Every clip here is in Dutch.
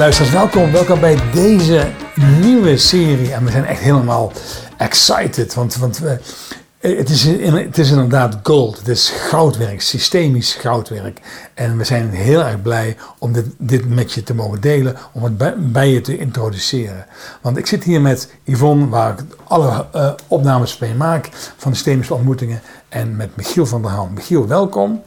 Luisteraars, welkom. Welkom bij deze nieuwe serie. En we zijn echt helemaal excited, want, want we, het, is, het is inderdaad gold. Het is goudwerk, systemisch goudwerk. En we zijn heel erg blij om dit, dit met je te mogen delen, om het bij, bij je te introduceren. Want ik zit hier met Yvonne, waar ik alle eh, opnames mee maak van de systemische ontmoetingen. En met Michiel van der Haan. Michiel, welkom.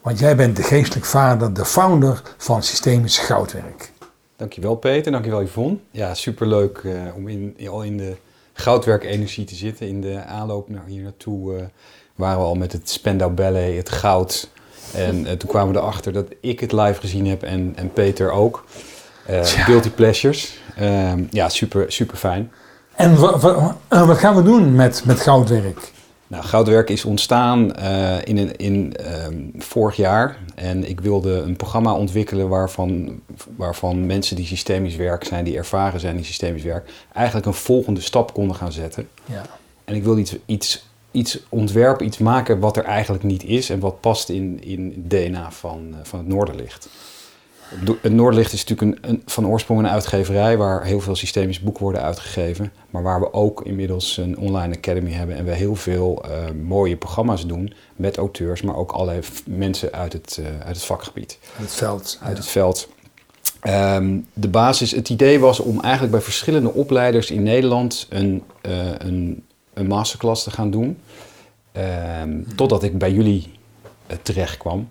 Want jij bent de geestelijk vader, de founder van Systemisch Goudwerk. Dankjewel Peter, dankjewel Yvonne. Ja, superleuk eh, om in, al in de goudwerkenergie te zitten. In de aanloop naar hier naartoe eh, waren we al met het Spendau Ballet, het goud. En eh, toen kwamen we erachter dat ik het live gezien heb en, en Peter ook. Tja. Guilty Pleasures. Ehm, ja, super, super fijn. En wa- wa- wat gaan we doen met, met goudwerk? Nou, goudwerk is ontstaan eh, in, een- in ehm, vorig jaar. En ik wilde een programma ontwikkelen waarvan, waarvan mensen die systemisch werk zijn, die ervaren zijn in systemisch werk, eigenlijk een volgende stap konden gaan zetten. Ja. En ik wilde iets, iets, iets ontwerpen, iets maken wat er eigenlijk niet is en wat past in, in het DNA van, eh, van het Noorderlicht. Het Noorderlicht is natuurlijk een, een, van oorsprong een uitgeverij waar heel veel systemische boeken worden uitgegeven. Maar waar we ook inmiddels een online academy hebben en we heel veel eh, mooie programma's doen met auteurs, maar ook allerlei mensen uit het, eh, uit het vakgebied Het veld. uit het veld. Ehm, de basis, het idee was om eigenlijk bij verschillende opleiders in Nederland een, eh, een, een masterclass te gaan doen. Ehm, totdat ik bij jullie terecht kwam.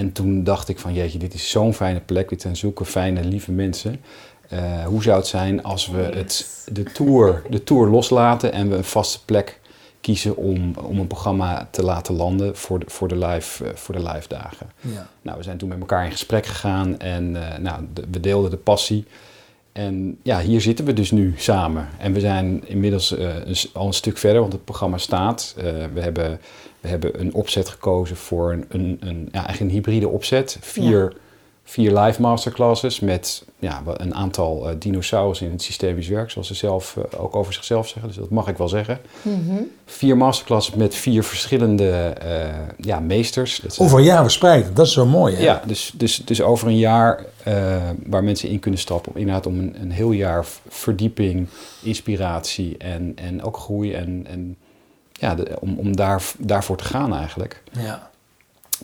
En toen dacht ik van jeetje, dit is zo'n fijne plek, dit zijn zulke fijne, lieve mensen. Eh, hoe zou het zijn als we het, de, tour, de tour loslaten en we een vaste plek kiezen om, om een programma te laten landen voor de, voor de, live, eh, voor de live dagen. Ja. Nou, we zijn toen met elkaar in gesprek gegaan en eh, nou, de- we deelden de passie. En ja, hier zitten we dus nu samen. En we zijn inmiddels eh, al een stuk verder, want het programma staat. Eh, we, hebben, we hebben een opzet gekozen voor een, een, een, ja, eigenlijk een hybride opzet. Vier, vier live masterclasses met ja, een aantal eh dinosaurussen in het systemisch werk, zoals ze zelf eh, ook over zichzelf zeggen. Dus dat mag ik wel zeggen. Vier masterclasses met vier verschillende eh, ja, meesters. Dat zijn- Over een jaar verspreid, dat is zo mooi. Hè? ja, dus, dus, dus over een jaar eh, waar mensen in kunnen stappen. Om inderdaad om een, een heel jaar verdieping, inspiratie en, en ook groei. En, en ja, de- om, om daar, daarvoor te gaan eigenlijk. Ja.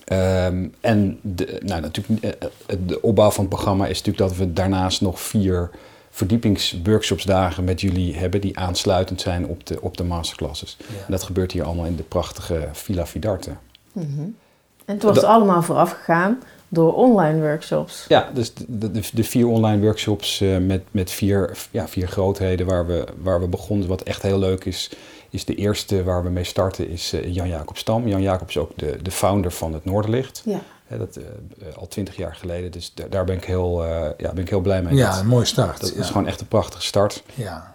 Ehm, en de, nou, natuurlijk, eh, eh, de opbouw van het programma is natuurlijk dat we daarnaast nog vier verdiepingsworkshopsdagen met jullie hebben die aansluitend zijn op de, op de masterclasses. Ja. En dat gebeurt hier allemaal in de prachtige Villa Vidarte. En het wordt Dat- allemaal vooraf gegaan door online workshops. Ja, dus de, de, de vier online workshops eh, met, met vier, ja, vier grootheden waar we, waar we begonnen. Wat echt heel leuk is, is de eerste waar we mee starten is eh, Jan-Jacob Stam. Jan-Jacob is ook de, de founder van het Noorderlicht. Ja. Hè, dat, eh, eh, al twintig jaar geleden, dus da- daar ben ik heel, eh, ja, ben ik heel blij mee. ja, dat een mooie start. dat ja. is gewoon echt een prachtige start. Ja.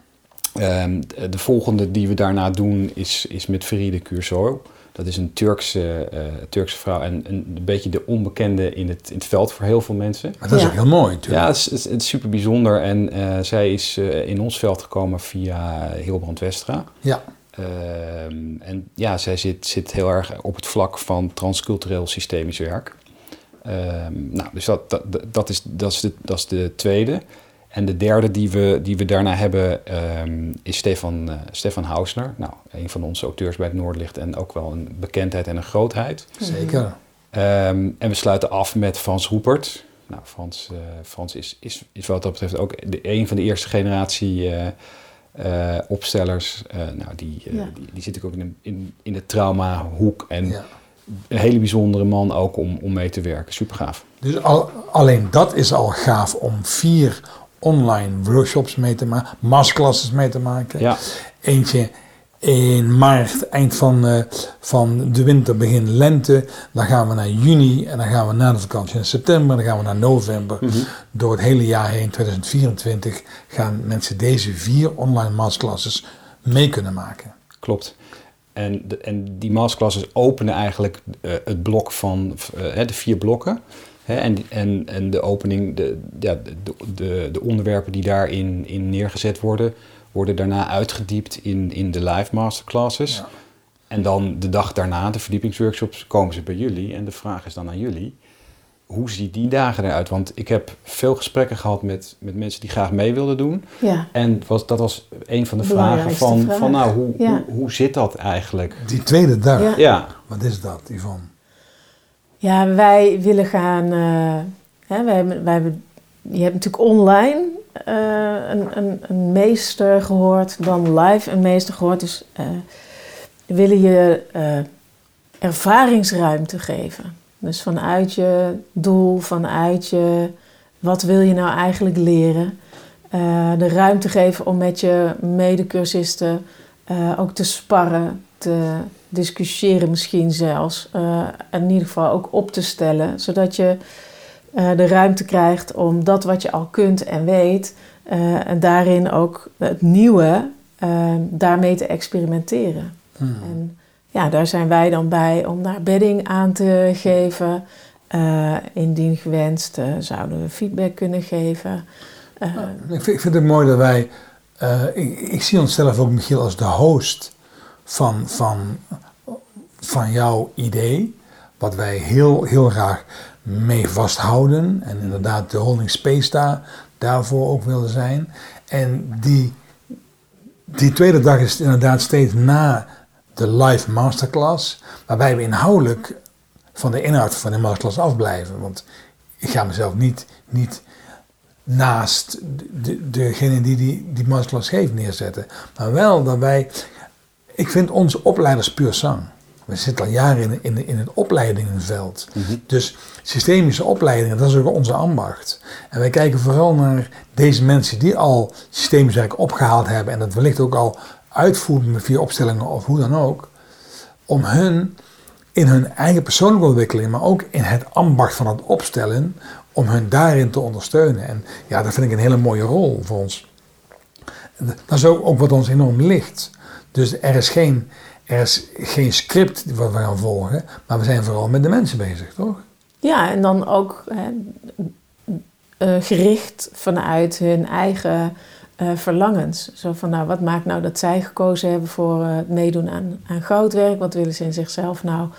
Ehm, de- de volgende die we daarna doen is, is met Feride Curso. Dat is een Turkse, eh, Turkse vrouw en een, een beetje de onbekende in het, in het veld voor heel veel mensen. Maar dat is Ja. ook heel mooi natuurlijk. Ja, het is, het is- het is super bijzonder. En eh, zij is eh, in ons veld gekomen via Hilbrand Westra. Ja. Ehm, en ja, zij zit, zit heel erg op het vlak van transcultureel systemisch werk. Ehm, nou, dus dat, dat, dat, is, dat, is de, dat is de tweede. En de derde die we, die we daarna hebben ehm, is Stefan, eh, Stefan Hausner. Nou, een van onze auteurs bij het Noordlicht en ook wel een bekendheid en een grootheid. Zeker. En we sluiten af met Frans Roepert. Nou, Frans, eh, Frans is, is, is wat dat betreft ook de, een van de eerste generatie eh, eh, opstellers. Eh, nou, die, eh, Ja. die, die zit ook in, de- in, in de traumahoek. En Ja. een hele bijzondere man ook om, om mee te werken. Super gaaf. Dus al, alleen dat is al gaaf om vier online workshops mee te maken, masterclasses mee te maken. Ja, Eentje in maart, eind van, eh, van de winter, begin lente. Dan gaan we naar juni en dan gaan we na de vakantie in september. Dan gaan we naar november. Door het hele jaar heen, 2024, gaan mensen deze vier online masterclasses mee kunnen maken. klopt. En, de, en die masterclasses openen eigenlijk eh, het blok van eh, de vier blokken. Hè, en, en, en de opening, de, ja, de, de, de onderwerpen die daarin in neergezet worden, worden daarna uitgediept in, in de live masterclasses. Ja. En dan de dag daarna, de verdiepingsworkshops, komen ze bij jullie. En de vraag is dan aan jullie. hoe ziet die dagen eruit? Want ik heb veel gesprekken gehad met, met mensen die graag mee wilden doen. Ja. En was, dat was een van de vragen van, vraag. van nou, hoe, Ja. hoe, hoe zit dat eigenlijk? Die tweede dag, Ja. Ja, wat is dat, Yvonne? Ja, wij willen gaan. eh, hè, wij hebben, wij hebben, je hebt natuurlijk online eh, een, een, een meester gehoord, dan live een meester gehoord. Dus we willen je eh, ervaringsruimte geven. Dus vanuit je doel, vanuit je wat wil je nou eigenlijk leren. de ruimte geven om met je medecursisten ook te sparren, te discussiëren misschien zelfs. in ieder geval ook op te stellen, zodat je eh, de ruimte krijgt om dat wat je al kunt en weet, eh, en daarin ook het nieuwe, eh, daarmee te experimenteren. Hmm. En ja, daar zijn wij dan bij om daar bedding aan te geven. Indien gewenst zouden we feedback kunnen geven. Eh, Ik vind, ik vind het mooi dat wij, ik, ik zie onszelf ook Michiel als de host van, van, van jouw idee, wat wij heel, heel graag mee vasthouden en inderdaad de holding space daar, daarvoor ook willen zijn. En die, die tweede dag is inderdaad steeds na de live masterclass, waarbij we inhoudelijk van de inhoud van de masterclass afblijven. Want ik ga mezelf niet, niet naast de, degene die, die die masterclass geeft neerzetten. Maar wel dat wij, ik vind onze opleiders puur zang. We zitten al jaren in, in, in het opleidingenveld. Dus systemische opleidingen, dat is ook onze ambacht. En wij kijken vooral naar deze mensen die al systemisch werk opgehaald hebben en dat wellicht ook al uitvoeren via opstellingen of hoe dan ook. Om hun in hun eigen persoonlijke ontwikkeling, maar ook in het ambacht van het opstellen, om hun daarin te ondersteunen. En ja, dat vind ik een hele mooie rol voor ons. Dat is ook, ook wat ons enorm ligt. Dus er is geen, er is geen script wat we gaan volgen, maar we zijn vooral met de mensen bezig, toch? Ja, en dan ook hè, eh, gericht vanuit hun eigen eh, verlangens. Zo van, nou, wat maakt nou dat zij gekozen hebben voor eh, het meedoen aan, aan goudwerk? Wat willen ze in zichzelf nou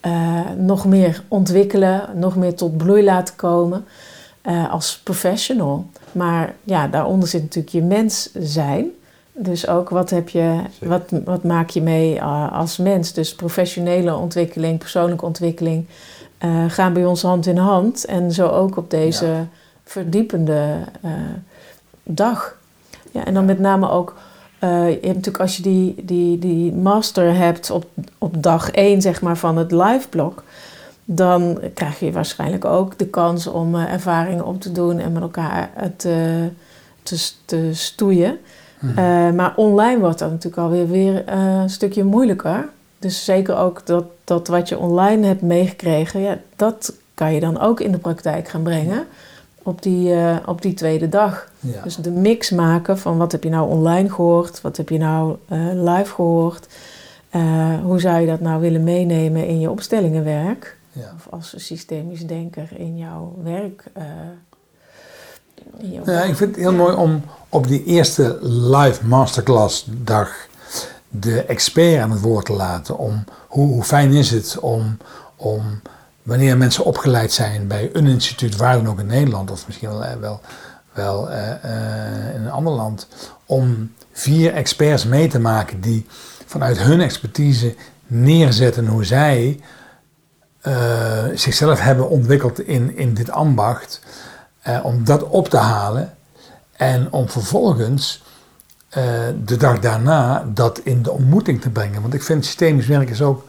eh, nog meer ontwikkelen, nog meer tot bloei laten komen eh, als professional? Maar ja, daaronder zit natuurlijk je mens zijn. Dus ook wat, heb je, Zeker. wat, wat maak je mee eh, als mens? Dus professionele ontwikkeling, persoonlijke ontwikkeling eh, gaan bij ons hand in hand. En zo ook op deze Ja. verdiepende eh, dag. Ja, en dan met name ook, je hebt natuurlijk als je die, die, die master hebt op, op dag 1 zeg maar, van het live blok, dan krijg je waarschijnlijk ook de kans om ervaringen op te doen en met elkaar eh, te, te stoeien. Eh, maar online wordt dat natuurlijk alweer weer eh, een stukje moeilijker. Dus zeker ook dat, dat wat je online hebt meegekregen, ja, dat kan je dan ook in de praktijk gaan brengen op die, eh, op die tweede dag. Ja. Dus de mix maken van wat heb je nou online gehoord, wat heb je nou live gehoord. Eh, hoe zou je dat nou willen meenemen in je opstellingenwerk? ja. Of als systemisch denker in jouw werk. Eh, Ja, ik vind het heel mooi om op die eerste live masterclass dag de expert aan het woord te laten. Om hoe, hoe fijn is het om, om wanneer mensen opgeleid zijn bij een instituut, waar dan ook in Nederland of misschien wel, wel, wel eh, eh, in een ander land, om vier experts mee te maken die vanuit hun expertise neerzetten hoe zij eh, zichzelf hebben ontwikkeld in, in dit ambacht. Eh, om dat op te halen en om vervolgens eh, de dag daarna dat in de ontmoeting te brengen. Want ik vind systemisch werk is ook,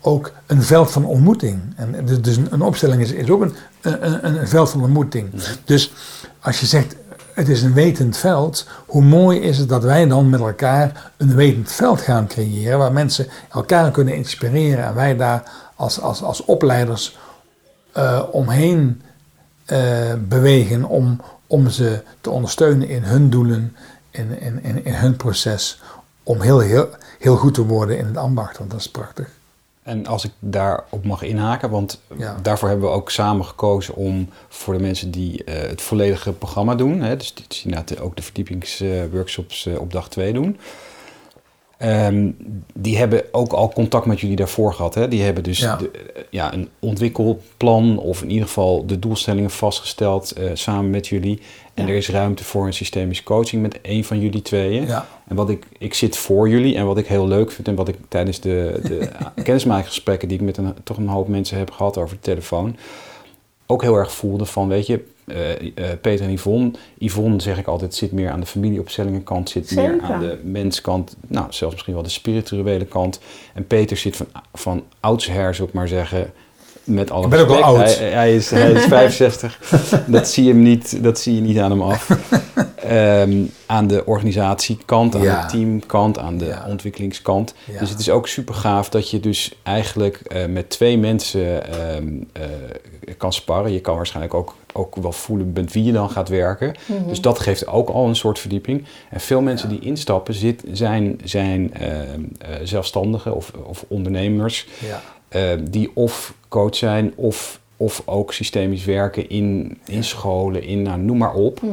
ook een veld van ontmoeting. En dus- dus een, opstelling is, is ook een, een, een, een veld van ontmoeting. Dus als je zegt het is een wetend veld, hoe mooi is het dat wij dan met elkaar een wetend veld gaan creëren waar mensen elkaar kunnen inspireren en wij daar als, als, als opleiders eh, omheen eh, bewegen om, om ze te ondersteunen in hun doelen, in, in, in, in hun proces, om heel, heel, heel goed te worden in het ambacht, want dat is prachtig. En als ik daarop mag inhaken, want Ja. daarvoor hebben we ook samen gekozen om voor de mensen die eh, het volledige programma doen, hè, dus die die ook de verdiepingsworkshops eh, op dag 2 doen, Ehm, die hebben ook al contact met jullie daarvoor gehad. Hè? Die hebben dus Ja. de- eh, ja, een ontwikkelplan of in ieder geval de doelstellingen vastgesteld eh, samen met jullie. En Ja. er is ruimte voor een systemische coaching met een van jullie tweeën. Ja, En wat ik, ik zit voor jullie en wat ik heel leuk vind en wat ik tijdens de, de kennismakingsgesprekken die ik met een, toch een hoop mensen heb gehad over de telefoon, ook heel erg voelde van, weet je, eh, eh, Peter en Yvonne. Yvonne, zeg ik altijd, zit meer aan de familieopstellingenkant, zit meer aan de menskant, nou, zelfs misschien wel de spirituele kant. En Peter zit van, van oudsher, zou ik maar zeggen, met alle Ik ben ook oud. Hij, hij is, hij is 65. dat, zie je hem niet, dat zie je niet aan hem af. Ehm, aan de organisatiekant, aan Ja. de teamkant, aan de Ja. ontwikkelingskant. Ja. Dus het is ook super gaaf dat je dus eigenlijk eh, met twee mensen ehm, eh, kan sparren. Je kan waarschijnlijk ook, ook wel voelen met wie je dan gaat werken. Mhm. Dus dat geeft ook al een soort verdieping. En veel mensen die instappen zit, zijn, zijn ehm, eh, zelfstandigen of, of ondernemers ja, die of coach zijn of, of ook systemisch werken in, in scholen, in nou, noem maar op. Mhm.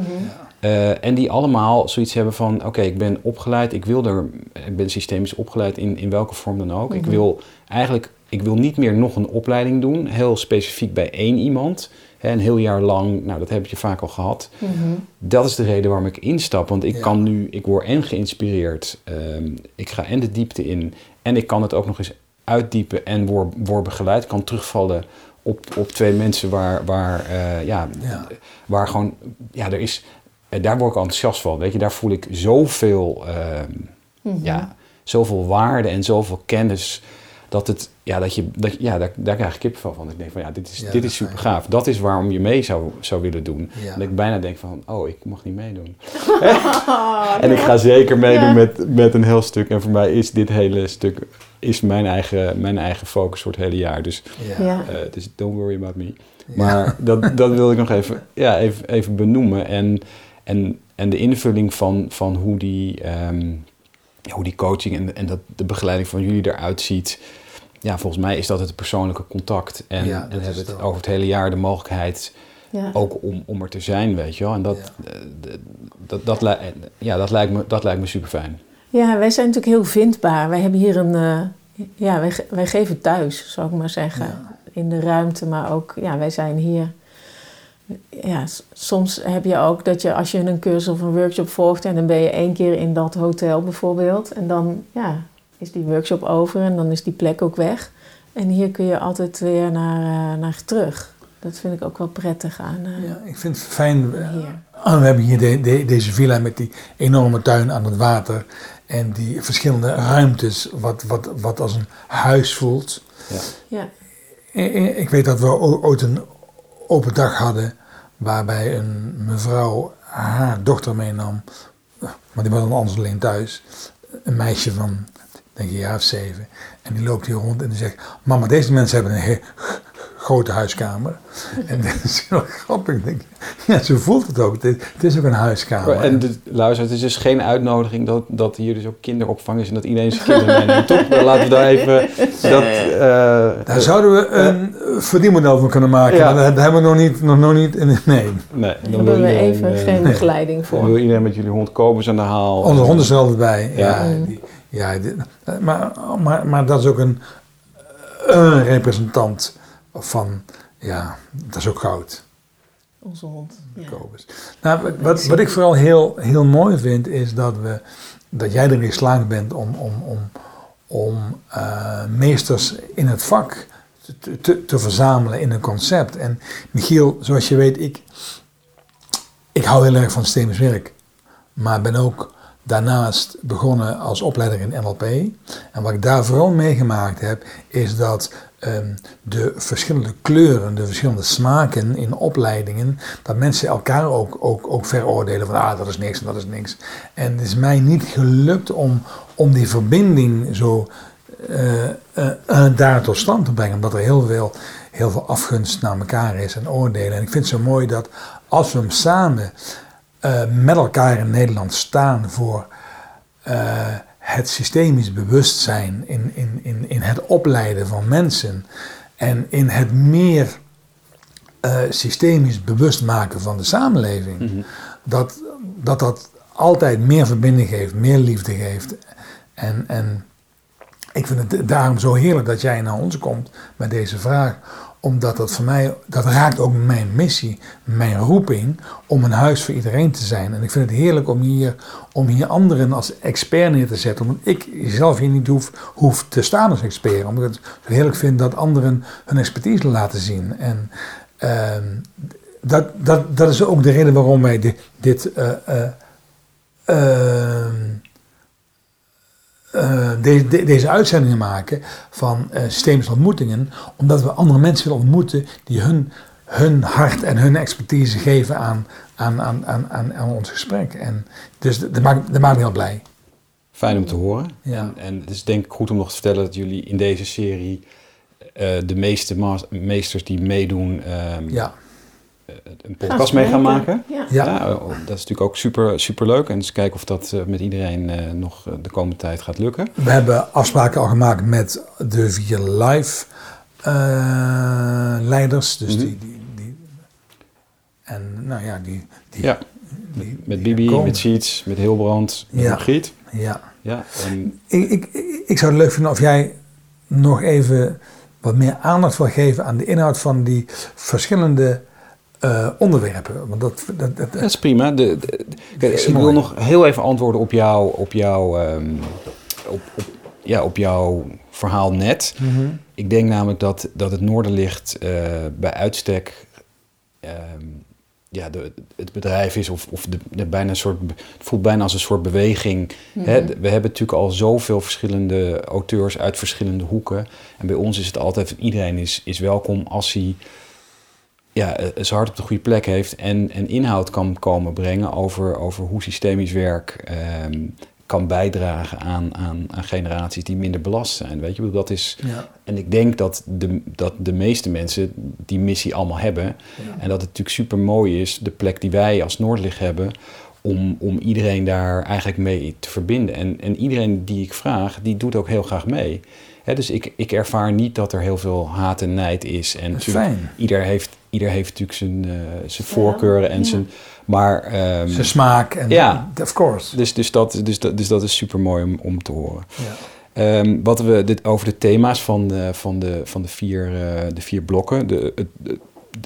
Eh, en die allemaal zoiets hebben van, oké, ik ben opgeleid, ik wil er, ik ben systemisch opgeleid in, in welke vorm dan ook. Ik Mhm. wil eigenlijk, ik wil niet meer nog een opleiding doen, heel specifiek bij één iemand. Hè, een heel jaar lang, nou dat heb je vaak al gehad. Mhm. Dat is de reden waarom ik instap, want ik Ja. kan nu, ik word en geïnspireerd, ehm, ik ga en de diepte in en ik kan het ook nog eens uitdiepen en word, word begeleid. Ik kan terugvallen op, op twee mensen waar, waar, eh, ja, Ja. waar gewoon, ja, er is, eh, daar word ik enthousiast van. Weet je, daar voel ik zoveel, ehm, Mhm. ja, zoveel waarde en zoveel kennis. Dat het, ja, dat je, dat, ja daar, daar krijg ik kippenvel van. Ik denk van, ja, dit is, Ja, dit is super gaaf. Dat is waarom je mee zou, zou willen doen. ja. En ik bijna denk van, oh, ik mag niet meedoen. En ik ga zeker meedoen Ja. met, met een heel stuk. En voor mij is dit hele stuk is mijn eigen, mijn eigen focus voor het hele jaar. Dus, eh, dus don't worry about me. Ja. Maar dat, dat wil ik nog even, ja, even, even benoemen. En, en, en de invulling van, van hoe, die, ehm, ja, hoe die coaching en, en dat de begeleiding van jullie eruit ziet. Ja, volgens mij is dat het persoonlijke contact. En, Ja, en hebben het over het hele jaar de mogelijkheid Ja. ook om, om er te zijn, weet je wel. En dat, Ja. eh, dat, dat, ja, dat, lijkt me, dat lijkt me super fijn. Ja, wij zijn natuurlijk heel vindbaar. Wij hebben hier een... eh, ja, wij, wij geven thuis, zou ik maar zeggen. Ja. In de ruimte, maar ook... Ja, wij zijn hier... Ja, soms heb je ook dat je als je een cursus of een workshop volgt... en dan ben je één keer in dat hotel bijvoorbeeld... en dan ja, is die workshop over en dan is die plek ook weg. En hier kun je altijd weer naar, eh, naar terug. Dat vind ik ook wel prettig aan eh, Ja, ik vind het fijn. eh, hier. ah, we hebben hier de, de- deze villa met die enorme tuin aan het water. En die verschillende ruimtes, wat, wat, wat als een huis voelt. Ja, I- I- Ik weet dat we ooit een open dag hadden. Waarbij een mevrouw haar dochter meenam. Maar die was dan anders alleen thuis. Een meisje van, denk ik, een jaar of zeven. En die loopt hier rond en die zegt: Mama, deze mensen hebben een grote huiskamer. En dat is heel grappig. Ik Denk, ja, zo voelt het ook. Het is, ook een huiskamer. En de, luister, het is dus geen uitnodiging dat, dat hier dus ook kinderopvang is en dat iedereen zijn kinderen meeneemt. Toch? Laten we daar even... Dat, eh, Daar zouden we een verdienmodel van kunnen maken. Ja. Maar dat hebben we nog niet. Nog, nog niet in, nee. nee, daar dan wil hebben we iedereen, even eh, geen begeleiding Dan wil voor. iedereen met jullie hond komen ze aan de haal. Onze hond is er altijd bij. Ja, Ja. die- ja maar, maar, maar dat is ook een, een representant van, ja, dat is ook goud. Onze hond. Ja. Nou, wat- wat, ik vooral heel, heel mooi vind, is dat, we, dat jij erin geslaagd bent om, om, om, om eh, meesters in het vak te, te, te verzamelen in een concept. En Michiel, zoals je weet, ik, ik hou heel erg van systemisch werk. Maar ben ook daarnaast begonnen als opleider in NLP. En wat ik daar vooral meegemaakt heb, is dat ehm, de verschillende kleuren, de verschillende smaken in opleidingen, dat mensen elkaar ook, ook, ook veroordelen van ah, dat is niks en dat is niks. En het is mij niet gelukt om, om die verbinding zo eh, eh, eh, daar tot stand te brengen, omdat er heel veel, heel veel afgunst naar elkaar is en oordelen. En ik vind het zo mooi dat als we hem samen eh, met elkaar in Nederland staan voor eh, het systemisch bewustzijn in, in, in, in het opleiden van mensen en in het meer eh, systemisch bewust maken van de samenleving, Mhm. dat, dat dat altijd meer verbinding geeft, meer liefde geeft En, en ik vind het daarom zo heerlijk dat jij naar ons komt met deze vraag. Omdat dat voor mij, dat raakt ook mijn missie, mijn roeping om een huis voor iedereen te zijn. En ik vind het heerlijk om hier, om hier anderen als expert neer te zetten. Omdat ik zelf hier niet hoef, hoef te staan als expert. Omdat ik het heerlijk vind dat anderen hun expertise laten zien. En ehm, dat, dat, dat is ook de reden waarom wij dit, dit uh, uh, de, de, deze uitzendingen maken van uh, systemische ontmoetingen, omdat we andere mensen willen ontmoeten die hun, hun hart en hun expertise geven aan, aan, aan, aan, aan ons gesprek. En dus dat maakt, dat maakt me heel blij. Fijn om te horen. Ja. En, en het is denk ik goed om nog te vertellen dat jullie in deze serie uh, de meeste meesters die meedoen. Um, ja een podcast mee gaan maken. Ja. Ja. dat is natuurlijk ook super, super leuk. En dus kijken of dat met iedereen uh, nog de komende tijd gaat lukken. We hebben afspraken al gemaakt met de vier live uh, leiders. Dus mm -hmm. die, die, die, En nou ja, die. die ja. Die, met Bibi, met Sheets, met Hilbrand, met ja. Margriet. Ja. ja en... ik, ik, ik zou het leuk vinden of jij nog even wat meer aandacht wil geven aan de inhoud van die verschillende uh, onderwerpen. Want dat, dat, dat, dat is prima. De, de, de, ik wil nog heel even antwoorden op, jou, op, jou, um, op, op, ja, op jouw verhaal net. Mm -hmm. Ik denk namelijk dat, dat het Noorderlicht uh, bij uitstek um, ja, de, het bedrijf is, of, of de, de bijna een soort, het voelt bijna als een soort beweging. Mm -hmm. Hè? We hebben natuurlijk al zoveel verschillende auteurs uit verschillende hoeken. En bij ons is het altijd, iedereen is, is welkom als hij ja, zijn hart op de goede plek heeft en, en inhoud kan komen brengen over, over hoe systemisch werk um, kan bijdragen aan, aan, aan generaties die minder belast zijn. Weet je, dat is. Ja. En ik denk dat de, dat de meeste mensen die missie allemaal hebben. Ja. En dat het natuurlijk super mooi is, de plek die wij als Noordlicht hebben. Om, om iedereen daar eigenlijk mee te verbinden. En, en iedereen die ik vraag, die doet ook heel graag mee. He, dus ik, ik ervaar niet dat er heel veel haat en nijd is. En fijn. Ieder heeft, ieder heeft natuurlijk zijn, uh, zijn voorkeuren en ja. zijn. Maar, um, zijn smaak en ja, of course. Dus, dus, dat, dus, dat, dus dat is super mooi om, om te horen. Ja. Um, wat we dit, over de thema's van de, van de, van de, vier, uh, de vier blokken. De, het, het,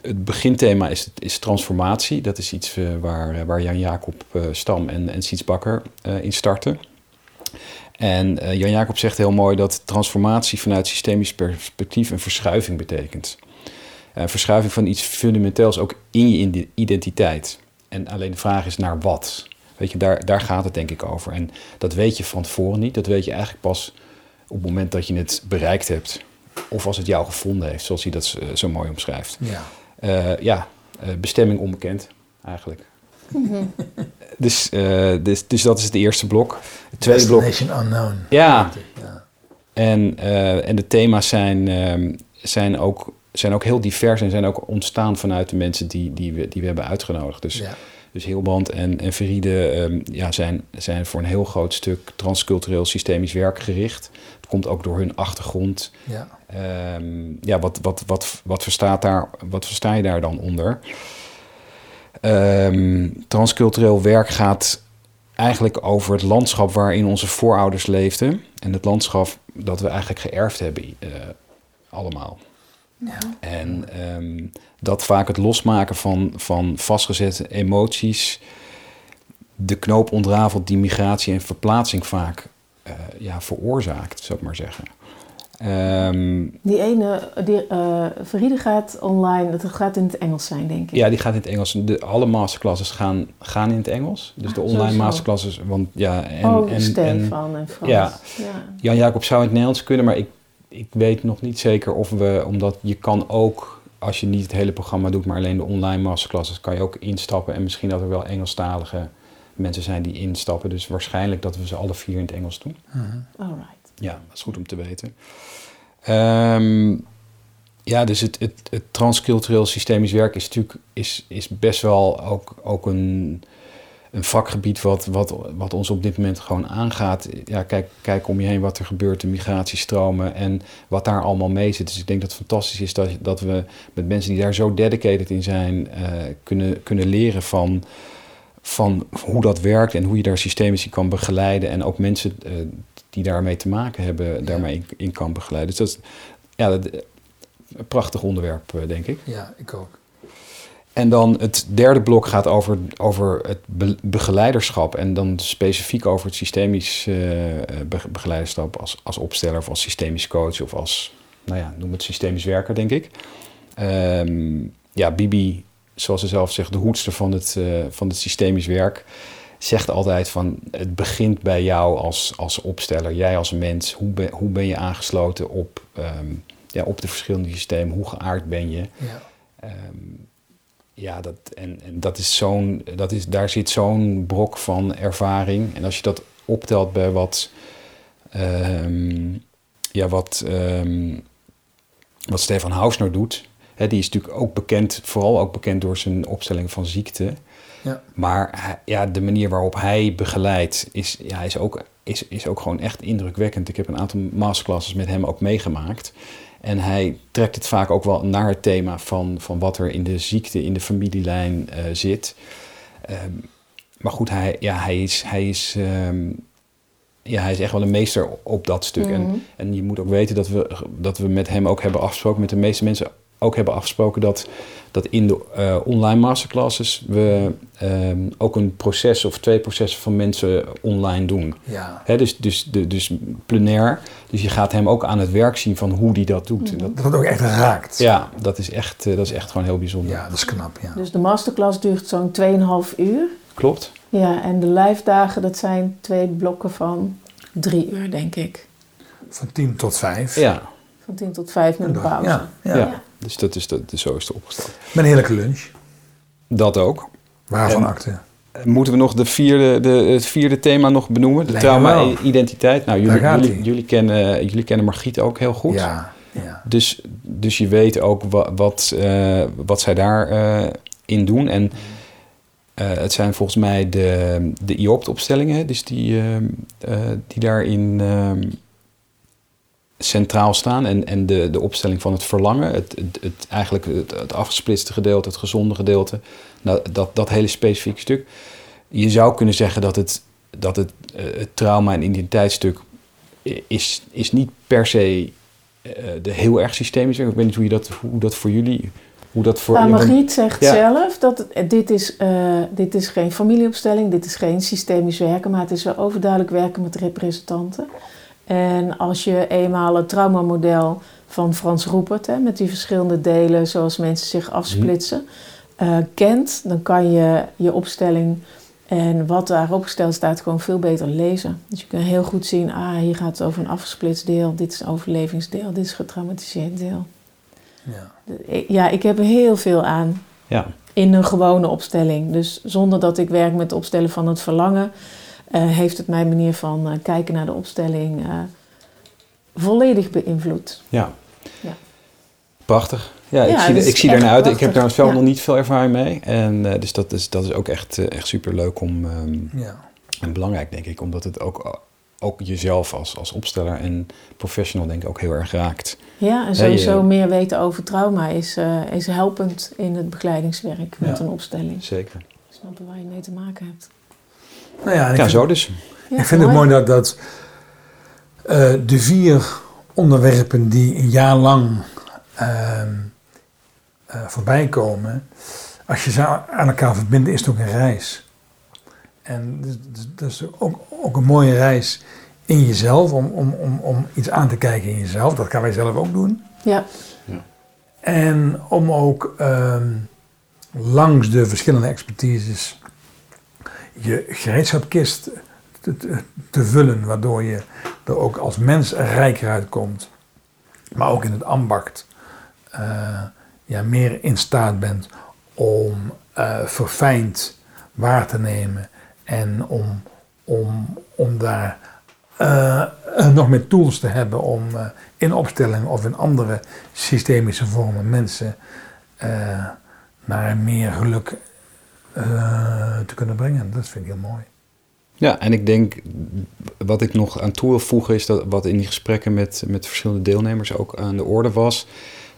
het beginthema is, is transformatie. Dat is iets uh, waar, waar Jan Jacob uh, Stam en, en Siets Bakker in starten. En uh, Jan Jacob zegt heel mooi dat transformatie vanuit systemisch perspectief een verschuiving betekent. Een verschuiving van iets fundamenteels ook in je identiteit. En alleen de vraag is naar wat. Weet je, daar, daar gaat het denk ik over. En dat weet je van tevoren niet. Dat weet je eigenlijk pas op het moment dat je het bereikt hebt. Of als het jou gevonden heeft, zoals hij dat uh, zo mooi omschrijft. Ja, uh, ja bestemming onbekend eigenlijk. Mm -hmm. Dus, uh, dus, dus dat is het eerste blok. Het tweede blok. unknown. Ja. ja. En, uh, en de thema's zijn, um, zijn, ook, zijn ook heel divers en zijn ook ontstaan vanuit de mensen die, die, we, die we hebben uitgenodigd. Dus, ja. dus Hilbrand en, en Veride um, ja, zijn, zijn voor een heel groot stuk transcultureel systemisch werk gericht. Het komt ook door hun achtergrond. Ja. Um, ja, wat, wat, wat, wat, verstaat daar, wat versta je daar dan onder? Um, transcultureel werk gaat eigenlijk over het landschap waarin onze voorouders leefden. En het landschap dat we eigenlijk geërfd hebben, uh, allemaal. Ja. En um, dat vaak het losmaken van, van vastgezette emoties, de knoop ontrafelt die migratie en verplaatsing vaak uh, ja, veroorzaakt, zou ik maar zeggen. Um, die ene, die, uh, Veride gaat online, dat gaat in het Engels zijn, denk ik. Ja, die gaat in het Engels. De, alle masterclasses gaan, gaan in het Engels. Dus de Ah, online sowieso. masterclasses. Want ja, en, oh, en, Stefan en, en Frans. Ja. ja. Jan Jacob zou in het Nederlands kunnen, maar ik, ik weet nog niet zeker of we, omdat je kan ook, als je niet het hele programma doet, maar alleen de online masterclasses, kan je ook instappen. En misschien dat er wel Engelstalige mensen zijn die instappen. Dus waarschijnlijk dat we ze alle vier in het Engels doen. Uh -huh. Alright. Ja, dat is goed om te weten. Um, ja, dus het, het, het transcultureel systemisch werk is natuurlijk is, is best wel ook, ook een, een vakgebied wat, wat, wat ons op dit moment gewoon aangaat. Ja, kijk, kijk om je heen wat er gebeurt, de migratiestromen en wat daar allemaal mee zit. Dus ik denk dat het fantastisch is dat, dat we met mensen die daar zo dedicated in zijn, uh, kunnen, kunnen leren van, van hoe dat werkt en hoe je daar systemisch kan begeleiden. En ook mensen uh, die daarmee te maken hebben, daarmee in, in kan begeleiden. Dus dat is ja, dat, een prachtig onderwerp, eh, denk ik. Ja, ik ook. En dan het derde blok gaat over, over het be- begeleiderschap. En dan specifiek over het systemisch eh, be- begeleiderschap als, als opsteller of als systemisch coach of als, nou ja, noem het systemisch werker, denk ik. Ehm, ja, Bibi, zoals ze zelf zegt, de hoedster van het, eh, van het systemisch werk, zegt altijd van het begint bij jou als, als opsteller, jij als mens. Hoe ben, hoe ben je aangesloten op, ehm, ja, op de verschillende systemen? Hoe geaard ben je? Ja. Ehm, ja, dat, en, en dat is zo'n, dat is, daar zit zo'n brok van ervaring. En als je dat optelt bij wat, ehm, ja, wat, ehm, wat Stefan Hausner doet, hè, die is natuurlijk ook bekend, vooral ook bekend door zijn opstelling van ziekte. Ja. Maar hij- ja, de manier waarop hij begeleidt is, ja, is, ook, is, is ook gewoon echt indrukwekkend. Ik heb een aantal masterclasses met hem ook meegemaakt. En hij trekt het vaak ook wel naar het thema van, van wat er in de ziekte, in de familielijn eh, zit. Ehm, maar goed, hij, ja, hij, is, hij, is, ehm, ja, hij is echt wel een meester op dat stuk. Mhm. En, en je moet ook weten dat we, dat we met hem ook hebben afgesproken, met de meeste mensen ook hebben afgesproken, dat, dat in de eh, online masterclasses we ehm, ook een proces of twee processen van mensen online doen. Ja. Hè, dus, dus, de, dus plenair. Dus je gaat hem ook aan het werk zien van hoe die dat doet. En dat, Dat ook echt raakt. ja, dat is, echt, eh, dat is echt gewoon heel bijzonder. Ja, dat is knap, ja. Dus de masterclass duurt zo'n 2,5 uur. Klopt. Ja, en de live dagen, dat zijn twee blokken van drie uur, denk ik. Van 10 tot 5. Ja, Van 10 tot 5 met een pauze. Ja, ja. ja. Dus dat is, dat, dus zo is het opgesteld. Met een heerlijke lunch. Dat ook. Waarvan? Eh, Moeten we nog de vierde, de, het vierde thema nog benoemen? De trauma-identiteit. Nou, jullie, jullie, ie. jullie, kennen, jullie kennen Margriet ook heel goed. Ja, ja. Dus, dus je weet ook wat, wat, eh, wat zij daarin in doen. En eh, het zijn volgens mij de, de IOPT-opstellingen, dus die, eh, eh, die daarin ehm, centraal staan. En, en de, de opstelling van het verlangen, het, het, het, eigenlijk het, het afgesplitste gedeelte, het gezonde gedeelte, nou, dat, dat hele specifieke stuk. Je zou kunnen zeggen dat het, dat het, eh, het trauma- en identiteitsstuk is, is niet per se eh, de heel erg systemisch. Ik weet niet hoe, je dat, hoe dat voor jullie... Hoe dat voor, Nou, Margriet zegt Ja. zelf dat dit, is, eh, dit is geen familieopstelling, dit is geen systemisch werken, maar het is wel overduidelijk werken met representanten. En als je eenmaal het traumamodel van Frans Roepert, hè, met die verschillende delen zoals mensen zich afsplitsen, eh, kent, dan kan je je opstelling en wat daarop gesteld staat gewoon veel beter lezen. Dus je kunt heel goed zien, ah, hier gaat het over een afgesplitst deel, dit is een overlevingsdeel, dit is een getraumatiseerd deel. ja. Ik- Ja, ik heb er heel veel aan ja, in een gewone opstelling. Dus zonder dat ik werk met het opstellen van het verlangen, eh, heeft het mijn manier van eh, kijken naar de opstelling eh, volledig beïnvloed. ja. Ja. Prachtig. Ja, ik Ja, zie, ik zie echt daarnaar uit. Ik heb daar zelf Ja. nog niet veel ervaring mee. En, eh, dus dat is, dat is ook echt, eh, echt super leuk om, ehm, ja. en belangrijk, denk ik. Omdat het ook, ook jezelf als, als opsteller en professional denk ik ook heel erg raakt. Ja, en sowieso meer weten over trauma is, eh, is helpend in het begeleidingswerk met Ja. een opstelling. Zeker. Snappen waar je mee te maken hebt. Nou ja, en ik Ja, vind- zo dus. Ja, ik vind het mooi dat, dat eh, de vier onderwerpen die een jaar lang ehm, eh, voorbij komen, als je ze aan elkaar verbindt, is het ook een reis. En dus- dus- dat is ook, ook een mooie reis in jezelf, om, om, om, om iets aan te kijken in jezelf. Dat gaan wij zelf ook doen. Ja, En om ook ehm, langs de verschillende expertises je gereedschapkist te, vullen, waardoor je er ook als mens rijker uitkomt. Maar ook in het ambacht eh, ja, meer in staat bent om eh, verfijnd waar te nemen en om, om, om daar eh, nog meer tools te hebben om in opstelling of in andere systemische vormen mensen naar meer geluk eh, te kunnen brengen. Dat vind ik heel mooi. Ja, en ik denk, wat ik nog aan toe wil voegen, is dat wat in die gesprekken met, met verschillende deelnemers ook aan de orde was.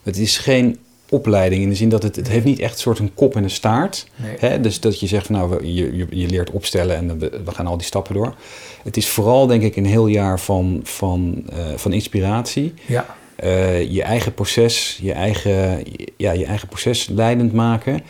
Het is geen opleiding in de zin dat het, het heeft niet echt een soort een kop en een staart. Nee. Hè? Dus dat je zegt van nou, je, je, je leert opstellen en we, we gaan al die stappen door. Het is vooral denk ik een heel jaar van, van, eh, van inspiratie. Ja, Eh, je eigen proces, je eigen, ja, je eigen proces leidend maken.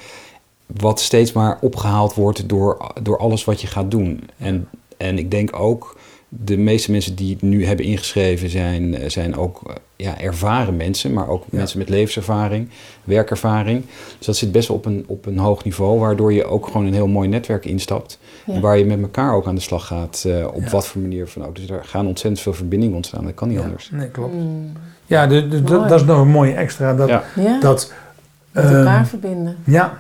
Wat steeds maar opgehaald wordt door, door alles wat je gaat doen. En, en ik denk ook, de meeste mensen die het nu hebben ingeschreven zijn, eh, zijn ook eh, ja, ervaren mensen, maar ook Ja. mensen met levenservaring, werkervaring. Dus dat zit best wel op een, op een hoog niveau, waardoor je ook gewoon een heel mooi netwerk instapt. Ja. En waar je met elkaar ook aan de slag gaat, eh, op Ja. wat voor manier van ook. Dus daar gaan ontzettend veel verbindingen ontstaan, dat kan niet ja. anders. Nee, klopt. Mm. Ja, de, de- dat, dat is nog een mooie extra. Dat, Ja. Ja, dat met ehm, elkaar verbinden. Ja,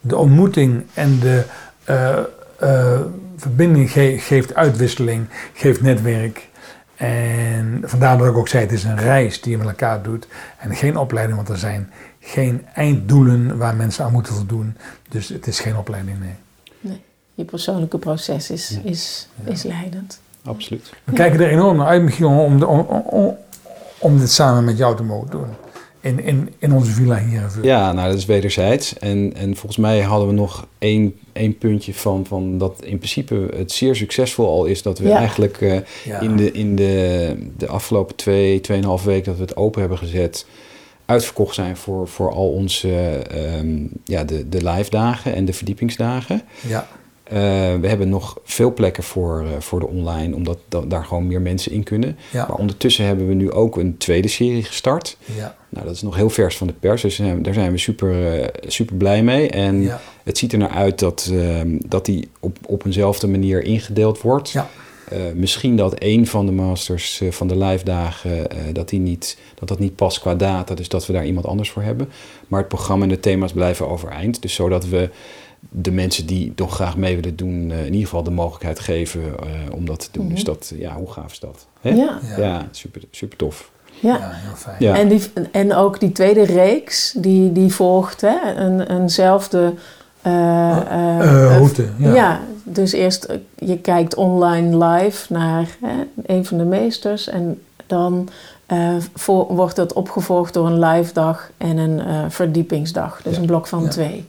de ontmoeting en de eh, eh, verbinding ge- geeft uitwisseling, geeft netwerk. En vandaar dat ik ook zei, het is een reis die je met elkaar doet. En geen opleiding, want er zijn geen einddoelen waar mensen aan moeten voldoen. Dus het is geen opleiding, nee. Je persoonlijke proces is, Ja. is, is leidend. Absoluut. We kijken er enorm naar uit, Michiel, om, de- om, om, om dit samen met jou te mogen doen. In, in, in onze villa hier. Ja, nou dat is wederzijds. En, en volgens mij hadden we nog één, één puntje van, van dat in principe het zeer succesvol al is dat we Ja. eigenlijk eh, Ja. in, de, in de, de afgelopen twee, tweeënhalf weken dat we het open hebben gezet, uitverkocht zijn voor, voor al onze ehm, ja, de, de live dagen en de verdiepingsdagen. Ja, Eh, we hebben nog veel plekken voor, eh, voor de online, omdat da- daar gewoon meer mensen in kunnen. ja, Maar ondertussen hebben we nu ook een tweede serie gestart. ja, Nou, dat is nog heel vers van de pers, dus daar zijn we super, eh, super blij mee. En ja, het ziet er naar uit dat, ehm, dat die op, op eenzelfde manier ingedeeld wordt. Ja. Misschien dat één van de masters van de live dagen, dat, die niet, dat dat niet past qua data, dus dat we daar iemand anders voor hebben. Maar het programma en de thema's blijven overeind, dus zodat we de mensen die nog graag mee willen doen, eh, in ieder geval de mogelijkheid geven eh, om dat te doen. Mhm. Dus dat, ja, hoe gaaf is dat? Hè? Ja, ja, super, super tof. ja. ja, heel fijn. Ja. En, die, en ook die tweede reeks, die, die volgt hè, een, eenzelfde eh, eh, route, ja. Ja. dus eerst je kijkt online live naar hè, een van de meesters en dan eh, voor, wordt het opgevolgd door een live dag en een eh, verdiepingsdag. Dus Ja. een blok van Ja. twee.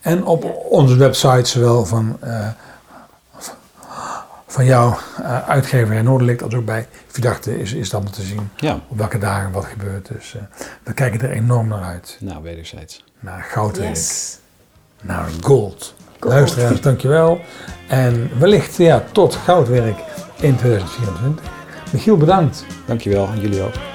En op Ja. onze website, zowel van, eh, van jouw eh, uitgever Noorderlicht als ook bij Verdachte, is, is dat allemaal te zien. Ja, Op welke dagen wat gebeurt. Dus eh, we kijken er enorm naar uit. nou, wederzijds. Naar goudwerk, Yes. naar gold. Gold. Luisteraars, dankjewel. En wellicht ja, tot goudwerk in 2024. Michiel, bedankt. Dankjewel, en jullie ook.